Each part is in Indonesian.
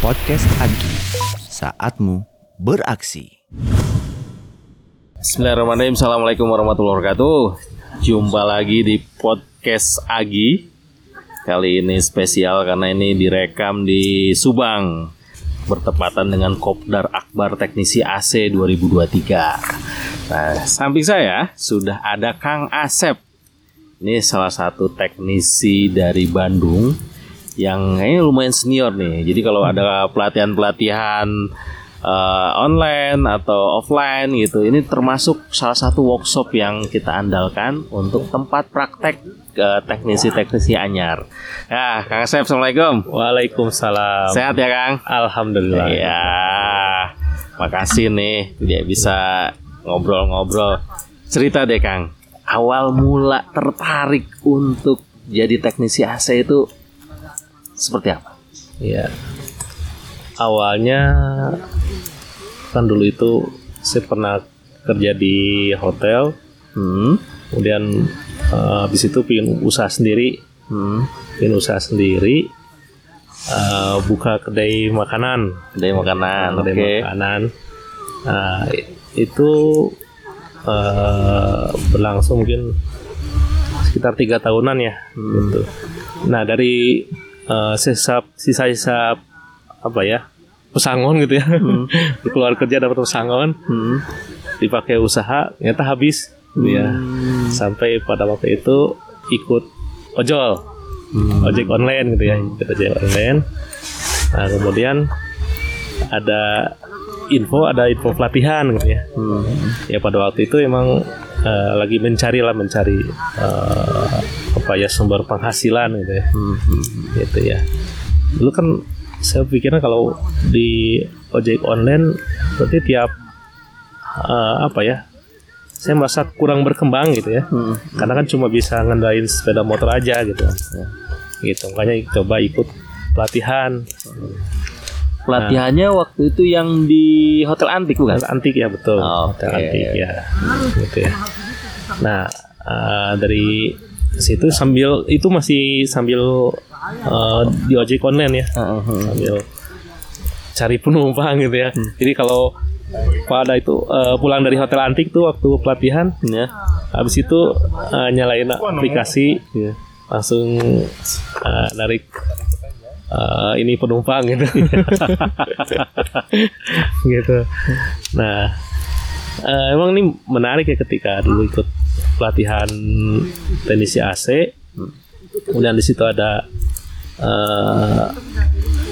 Podcast Agi, saatmu beraksi. Bismillahirrahmanirrahim. Assalamualaikum warahmatullahi wabarakatuh. Jumpa lagi di podcast Agi. Kali ini spesial karena ini direkam di Subang. Bertepatan dengan Kopdar Akbar Teknisi AC 2023 Nah, samping saya sudah ada Kang Asep. Ini salah satu teknisi dari Bandung Yang kayaknya lumayan senior nih Jadi kalau ada pelatihan-pelatihan uh, online atau offline gitu. Ini termasuk salah satu workshop yang kita andalkan untuk tempat praktek ke teknisi-teknisi anyar. Ya, Kang Asep, Assalamualaikum. Waalaikumsalam. Sehat ya, Kang? Alhamdulillah. Iya. Makasih nih dia bisa ngobrol-ngobrol. Cerita deh, Kang. Awal mula tertarik untuk jadi teknisi AC itu seperti apa? Iya. Awalnya kan dulu itu saya pernah kerja di hotel, Hmm. kemudian eh, habis itu pingin usaha sendiri, Hmm. pingin usaha sendiri, eh, buka kedai makanan, Dari makanan. Kedai makanan. Nah, itu eh, berlangsung mungkin sekitar tiga tahunan ya, gitu. Nah dari eh, sisa sisa-sisa apa ya pesangon gitu ya, keluar kerja dapat pesangon, Hmm. dipakai usaha, ternyata habis, gitu ya. Sampai pada waktu itu ikut ojol, ojek online gitu ya, ikut ojek online. Nah kemudian ada info, ada info pelatihan gitu ya. Ya pada waktu itu emang eh, lagi mencari lah, mencari eh, apa ya sumber penghasilan gitu ya, gitu ya. Dulu kan saya pikirnya kalau di ojek online berarti tiap eh, apa ya saya merasa kurang berkembang gitu ya. Karena kan cuma bisa ngendaliin sepeda motor aja gitu. Gitu makanya coba ikut pelatihan. Pelatihannya waktu itu yang di Hotel Antik bukan? hotel antik ya betul. Oh, hotel oke. antik ya. Gitu ya. Nah eh, dari situ sambil itu masih sambil eh, di ojek online ya sambil cari penumpang gitu ya. Jadi kalau pada itu eh, pulang dari hotel antik tuh waktu pelatihan, Ya. habis itu eh, nyalain aplikasi, ya, langsung eh, narik eh, ini penumpang gitu. gitu. Nah, eh, emang ini menarik ya ketika dulu ikut pelatihan teknisi AC. Kemudian di situ ada eh,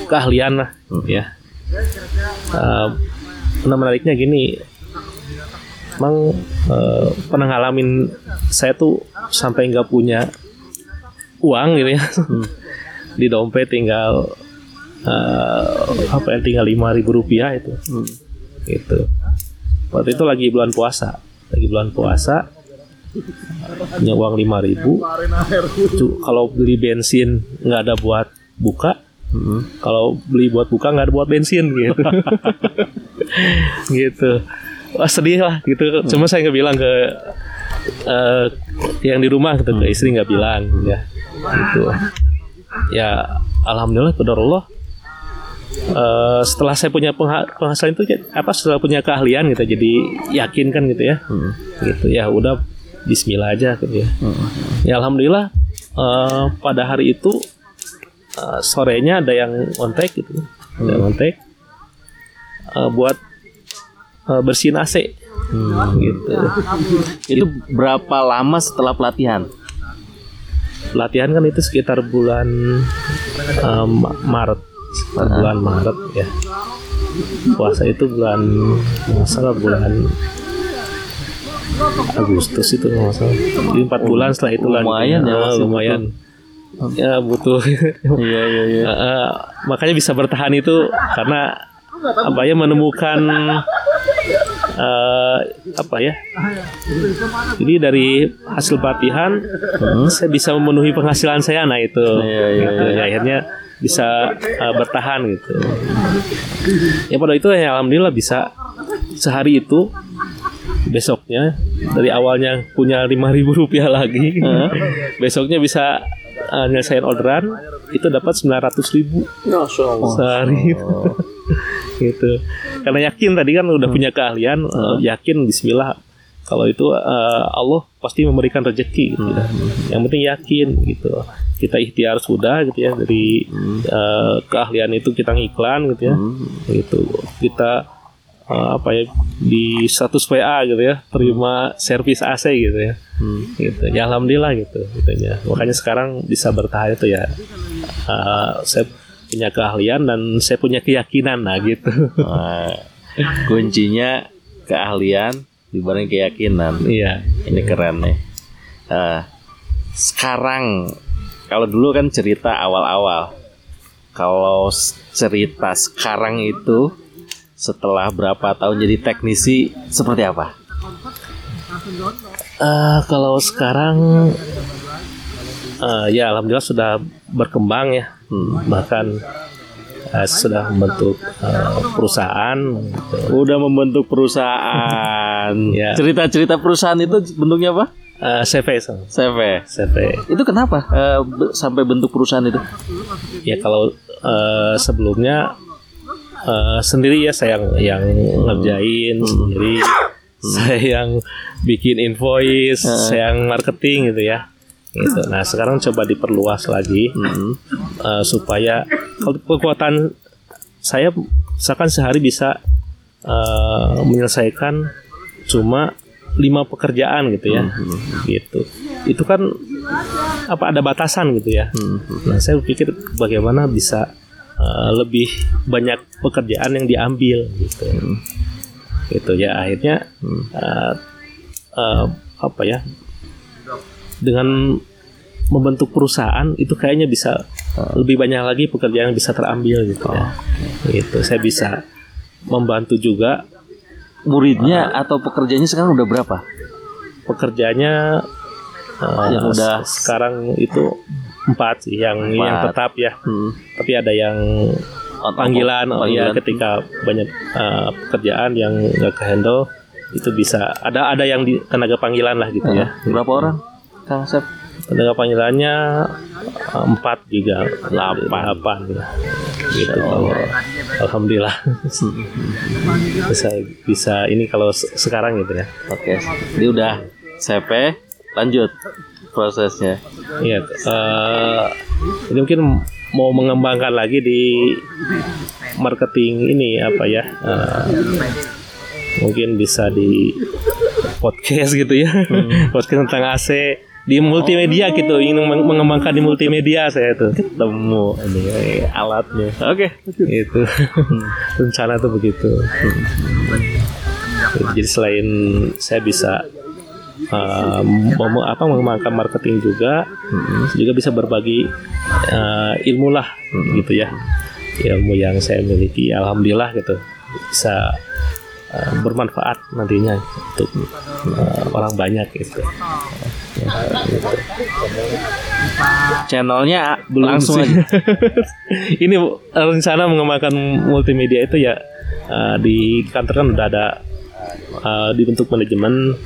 keahlian lah, ya. Eh, nah menariknya gini, emang eh, pernah ngalamin saya tuh sampai nggak punya uang gitu ya, di dompet tinggal eh, apa ya tinggal lima ribu rupiah itu, gitu. Waktu itu lagi bulan puasa, lagi bulan puasa, punya uang lima ribu, kalau beli bensin nggak ada buat buka, kalau beli buat buka nggak ada buat bensin gitu. Gitu. Wah sedih lah gitu. Cuma saya nggak bilang ke eh, yang di rumah gitu ke istri nggak bilang ya. Gitu. Ya alhamdulillah kepada Allah eh, setelah saya punya pengha- penghasilan itu apa setelah punya keahlian gitu jadi yakin kan gitu ya. Gitu ya udah Bismillah aja gitu. Ya ya alhamdulillah eh, pada hari itu eh, sorenya ada yang kontak gitu. Ada yang kontak eh, buat eh, bersihin AC gitu. Itu berapa lama setelah pelatihan? latihan kan itu sekitar bulan Ma- Maret. Sekitar bulan Maret ya. Puasa itu bulan nggak salah bulan Agustus itu nggak salah. Jadi empat bulan setelah itu gitu lumayan ya, Ah, lumayan. ya butuh Iya iya iya. Eh, eh, makanya bisa bertahan itu karena apa ya menemukan eh, apa ya. Jadi dari hasil pelatihan saya bisa memenuhi penghasilan saya nah itu. Iya, iya, gitu. Ya, akhirnya bisa eh, bertahan gitu. Ya pada itu ya alhamdulillah bisa sehari itu besoknya dari awalnya punya lima ribu rupiah lagi besoknya bisa uh, nyelesain orderan itu dapat 900 ribu. Sehari. Gitu. Karena yakin tadi kan udah punya keahlian uh, yakin Bismillah. Kalau itu uh, Allah pasti memberikan rezeki gitu. Ya. Yang penting yakin gitu. Kita ikhtiar sudah gitu ya dari uh, keahlian itu kita ngiklan gitu ya. Gitu. Kita uh, apa ya di status WA gitu ya, terima servis AC gitu ya. Gitu. Ya alhamdulillah gitu gitu ya. Makanya sekarang bisa bertahan itu ya. Uh, saya punya keahlian dan saya punya keyakinan nah gitu. Nah, kuncinya keahlian dibanding keyakinan. Iya. Ini keren nih. Nah, sekarang kalau dulu kan cerita awal-awal. Kalau cerita sekarang itu setelah berapa tahun jadi teknisi seperti apa? Eh, kalau sekarang eh, ya alhamdulillah sudah berkembang ya Hmm, bahkan eh, sudah membentuk eh, perusahaan. Udah membentuk perusahaan. Ya. Cerita-cerita perusahaan itu bentuknya apa? Eh, CV. CV. CV Itu kenapa be- sampai bentuk perusahaan itu? ya kalau eh, sebelumnya eh, sendiri ya saya yang, yang ngerjain sendiri. Saya yang bikin invoice saya yang marketing gitu ya. Gitu. Nah sekarang coba diperluas lagi eh, supaya kalau kekuatan saya misalkan sehari bisa eh, menyelesaikan cuma lima pekerjaan gitu ya. Gitu. Itu kan apa ada batasan gitu ya. Nah saya pikir bagaimana bisa eh, lebih banyak pekerjaan yang diambil gitu. Gitu ya akhirnya eh, eh, apa ya dengan membentuk perusahaan itu kayaknya bisa lebih banyak lagi pekerjaan yang bisa terambil gitu ya. Gitu saya bisa membantu juga. Muridnya atau pekerjanya sekarang udah berapa? pekerjaannya eh, Yang udah- se- sekarang itu empat sih yang yang Empat. tetap ya Hmm. tapi ada yang Ot- panggilan, oh ya panggilan. ketika banyak eh, pekerjaan yang nggak ke handle itu bisa ada ada yang di tenaga panggilan lah gitu ya Berapa orang? Kang Sep? tenaga panggilannya eh, empat juga delapan delapan ya. gitu alhamdulillah bisa bisa ini kalau se- sekarang gitu ya Oke. Ini udah CP, lanjut prosesnya. Iya, eh, ini mungkin mau mengembangkan lagi di marketing ini apa ya? eh, mungkin bisa di podcast gitu ya, podcast tentang AC di multimedia gitu, ingin meng- mengembangkan di multimedia saya tuh ketemu ini alatnya. Oke. Itu rencana tuh begitu. Jadi selain saya bisa uh, mem- apa mengembangkan marketing juga, juga bisa berbagi uh, ilmu lah gitu ya, ilmu yang saya miliki, alhamdulillah gitu bisa uh, bermanfaat nantinya untuk uh, orang banyak gitu. Channelnya langsung sih. aja. ini rencana mengembangkan multimedia itu ya uh, di kantor kan udah ada uh, dibentuk manajemen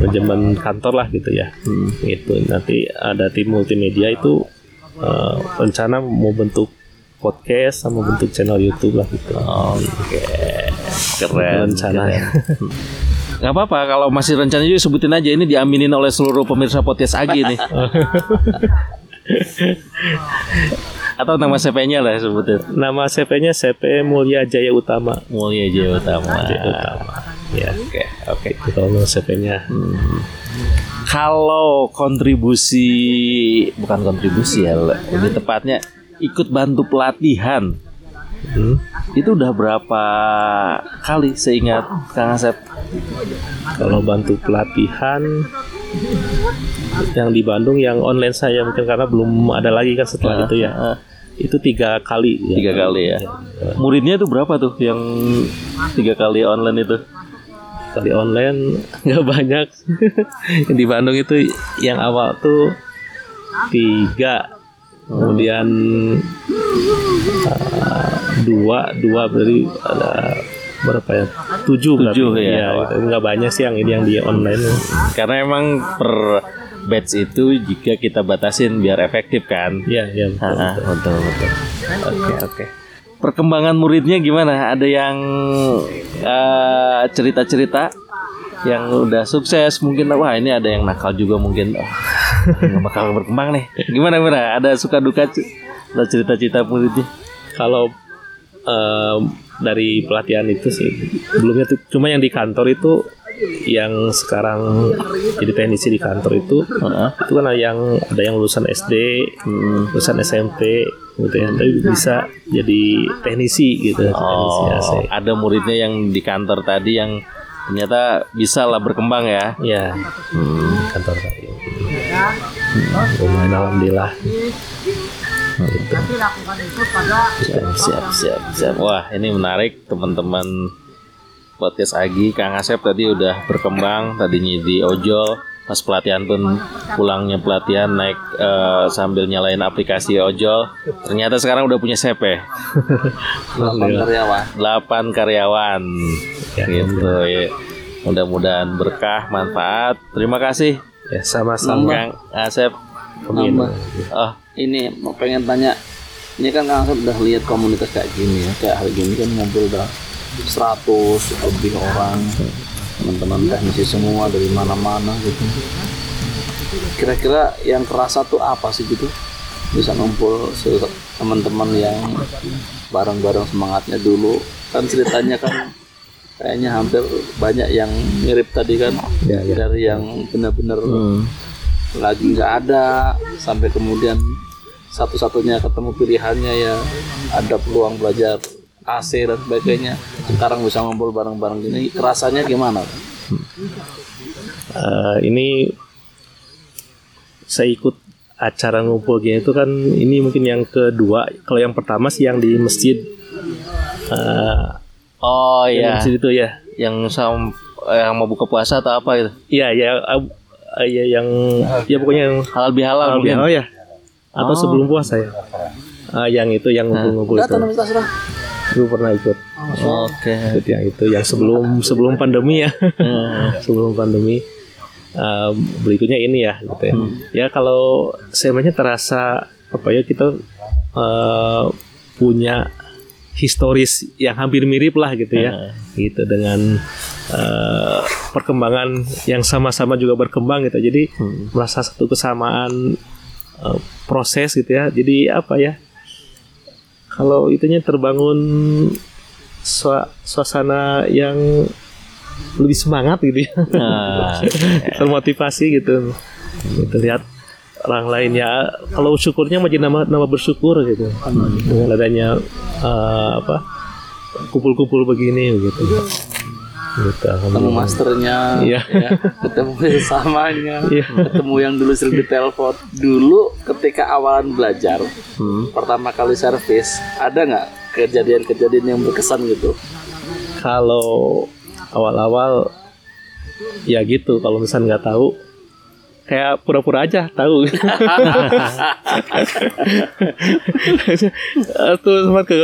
manajemen kantor lah gitu ya gitu nanti ada tim multimedia itu uh, rencana mau bentuk podcast sama bentuk channel YouTube lah gitu Oke. Keren. rencana keren. Gak apa-apa kalau masih rencana juga sebutin aja ini diaminin oleh seluruh pemirsa podcast Agi nih. Atau nama CP-nya lah sebutin. nama CP-nya CP Mulia Jaya Utama Mulia Jaya Utama. Jaya Utama ya Oke, oke. itu kalau CP-nya Kalau kontribusi bukan kontribusi ya, lebih tepatnya ikut bantu pelatihan. Hmm. Itu udah berapa kali seingat Kang Asep? Kalau bantu pelatihan yang di Bandung yang online saya mungkin karena belum ada lagi kan setelah itu ya. Ah, Itu tiga kali. ya. tiga kali ya. Muridnya itu berapa tuh yang tiga kali online itu? Kali online nggak banyak. di Bandung itu yang awal tuh tiga. Kemudian uh, dua dua berarti ada berapa ya tujuh Tujuh, ya. Itu nggak banyak sih yang ini yang di online Karena emang per batch itu jika kita batasin biar efektif kan. Iya, iya betul. Ah, betul betul. Oke oke. Perkembangan muridnya gimana? Ada yang eh, cerita-cerita yang udah sukses mungkin wah ini ada yang nakal juga mungkin oh, nggak bakal berkembang nih. Gimana gimana? Ada suka duka ada cerita-cerita muridnya? Kalau em, dari pelatihan itu sih belumnya tuh cuma yang di kantor itu yang sekarang jadi teknisi di kantor itu Heeh. itu kan ada yang ada yang lulusan SD, lulusan SMP gitu ya, tapi bisa jadi teknisi gitu, teknisi AC. Oh, ada muridnya yang di kantor tadi yang ternyata bisa lah berkembang ya. Ya, hmm, kantor tadi. Hmm, lumayan alhamdulillah. Siap, siap, siap, siap. Wah, ini menarik teman-teman podcast Agi. Kang Asep tadi udah berkembang, tadinya di ojol, pas pelatihan pun pulangnya pelatihan naik eh, sambil nyalain aplikasi ojol. Ternyata sekarang udah punya CP. Alhamdulillah. 8 karyawan. Ya, gitu ya. Mudah-mudahan berkah, manfaat. Terima kasih Ya, sama-sama. Kang Asep. Nambah. Oh, Ini mau pengen tanya, ini kan Kang Asep udah lihat komunitas kayak gini ya, kayak hari gini kan ngumpul udah 100 lebih orang, teman-teman teknisi semua dari mana-mana gitu. Kira-kira yang kerasa tuh apa sih gitu? Bisa ngumpul teman-teman yang bareng-bareng semangatnya dulu. Kan ceritanya kan kayaknya hampir banyak yang mirip tadi kan Ya, ya. dari yang benar-benar hmm. lagi nggak ada sampai kemudian satu-satunya ketemu pilihannya ya ada peluang belajar AC dan sebagainya sekarang bisa ngumpul bareng-bareng gini rasanya gimana Eh, ini saya ikut acara ngumpul gini itu kan ini mungkin yang kedua. Kalau yang pertama sih yang di masjid. Eh, Oh iya, masjid itu ya. yang sam yang mau buka puasa atau apa itu? Iya, ya, eh, ya yang ya pokoknya yang Halal bihalal halal bihalal ya. Atau sebelum puasa ya. Ah, yang itu yang ngumpul-ngumpul itu. Gue pernah ikut. Oke. Ikut yang itu yang sebelum sebelum pandemi ya. sebelum pandemi. Eh, berikutnya ini ya gitu ya. Ya kalau sebenarnya terasa apa ya kita eh, punya historis yang hampir mirip lah gitu ya. Gitu dengan eh, perkembangan yang sama-sama juga berkembang gitu. Jadi merasa satu kesamaan eh, proses gitu ya. Jadi apa ya? Kalau itunya terbangun sua- suasana yang lebih semangat gitu ya. Nah, termotivasi gitu. Gitu lihat orang lain ya. Kalau syukurnya makin nama nama bersyukur gitu. Dengan adanya eh, apa kumpul-kumpul begini gitu gitu ketemu masternya Iya. ya, ketemu samanya. Iya. ketemu yang dulu sering ditelepon. Dulu ketika awalan belajar pertama kali servis ada nggak kejadian-kejadian yang berkesan gitu? Kalau awal-awal ya gitu. Kalau misalnya nggak tahu kayak pura-pura aja tahu. Tuh sempat ke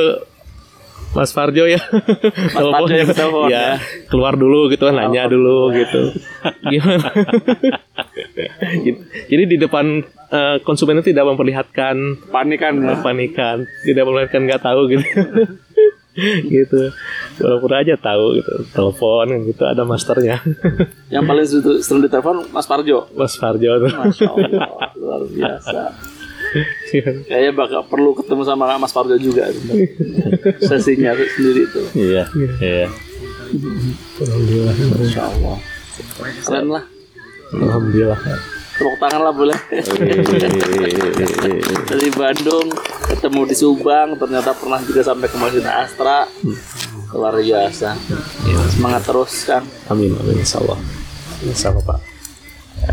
Mas Farjo ya. Telepon. Farjo yang telepon, ya keluar dulu gitu nanya dulu. gitu. Gimana? Jadi di depan eh, konsumen itu tidak memperlihatkan panikan. ya panikan. Tidak memperlihatkan nggak tahu gitu. Gitu. Pura-pura aja tahu gitu telepon gitu ada masternya. Yang paling sering ditelepon Mas Parjo Mas Farjo tuh. Masya Allah luar biasa kayaknya bakal perlu ketemu sama Mas Parjo juga sesinya sendiri itu. Iya, iya. alhamdulillah. Masya Allah keren lah. Alhamdulillah. Tepuk tangan lah boleh. Dari Bandung ketemu di Subang ternyata pernah juga sampai ke Masjid Astra. Luar biasa. Semangat terus kan amin amin insyaallah. Insyaallah pak.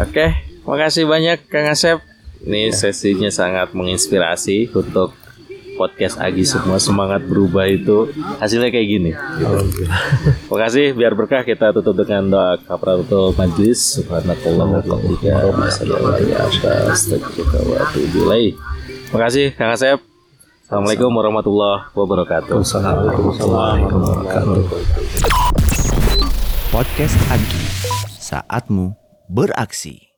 Oke, makasih banyak Kang Asep. Ini sesinya sangat menginspirasi untuk podcast Agi semua semangat berubah itu hasilnya kayak gini. alhamdulillah Makasih, biar berkah kita tutup dengan doa kafaratul majlis. Subhanakallah ilaik. Makasih Kang Asep. Assalamualaikum warahmatullahi wabarakatuh. Assalamualaikum warahmatullahi wabarakatuh Podcast Agi, saatmu beraksi.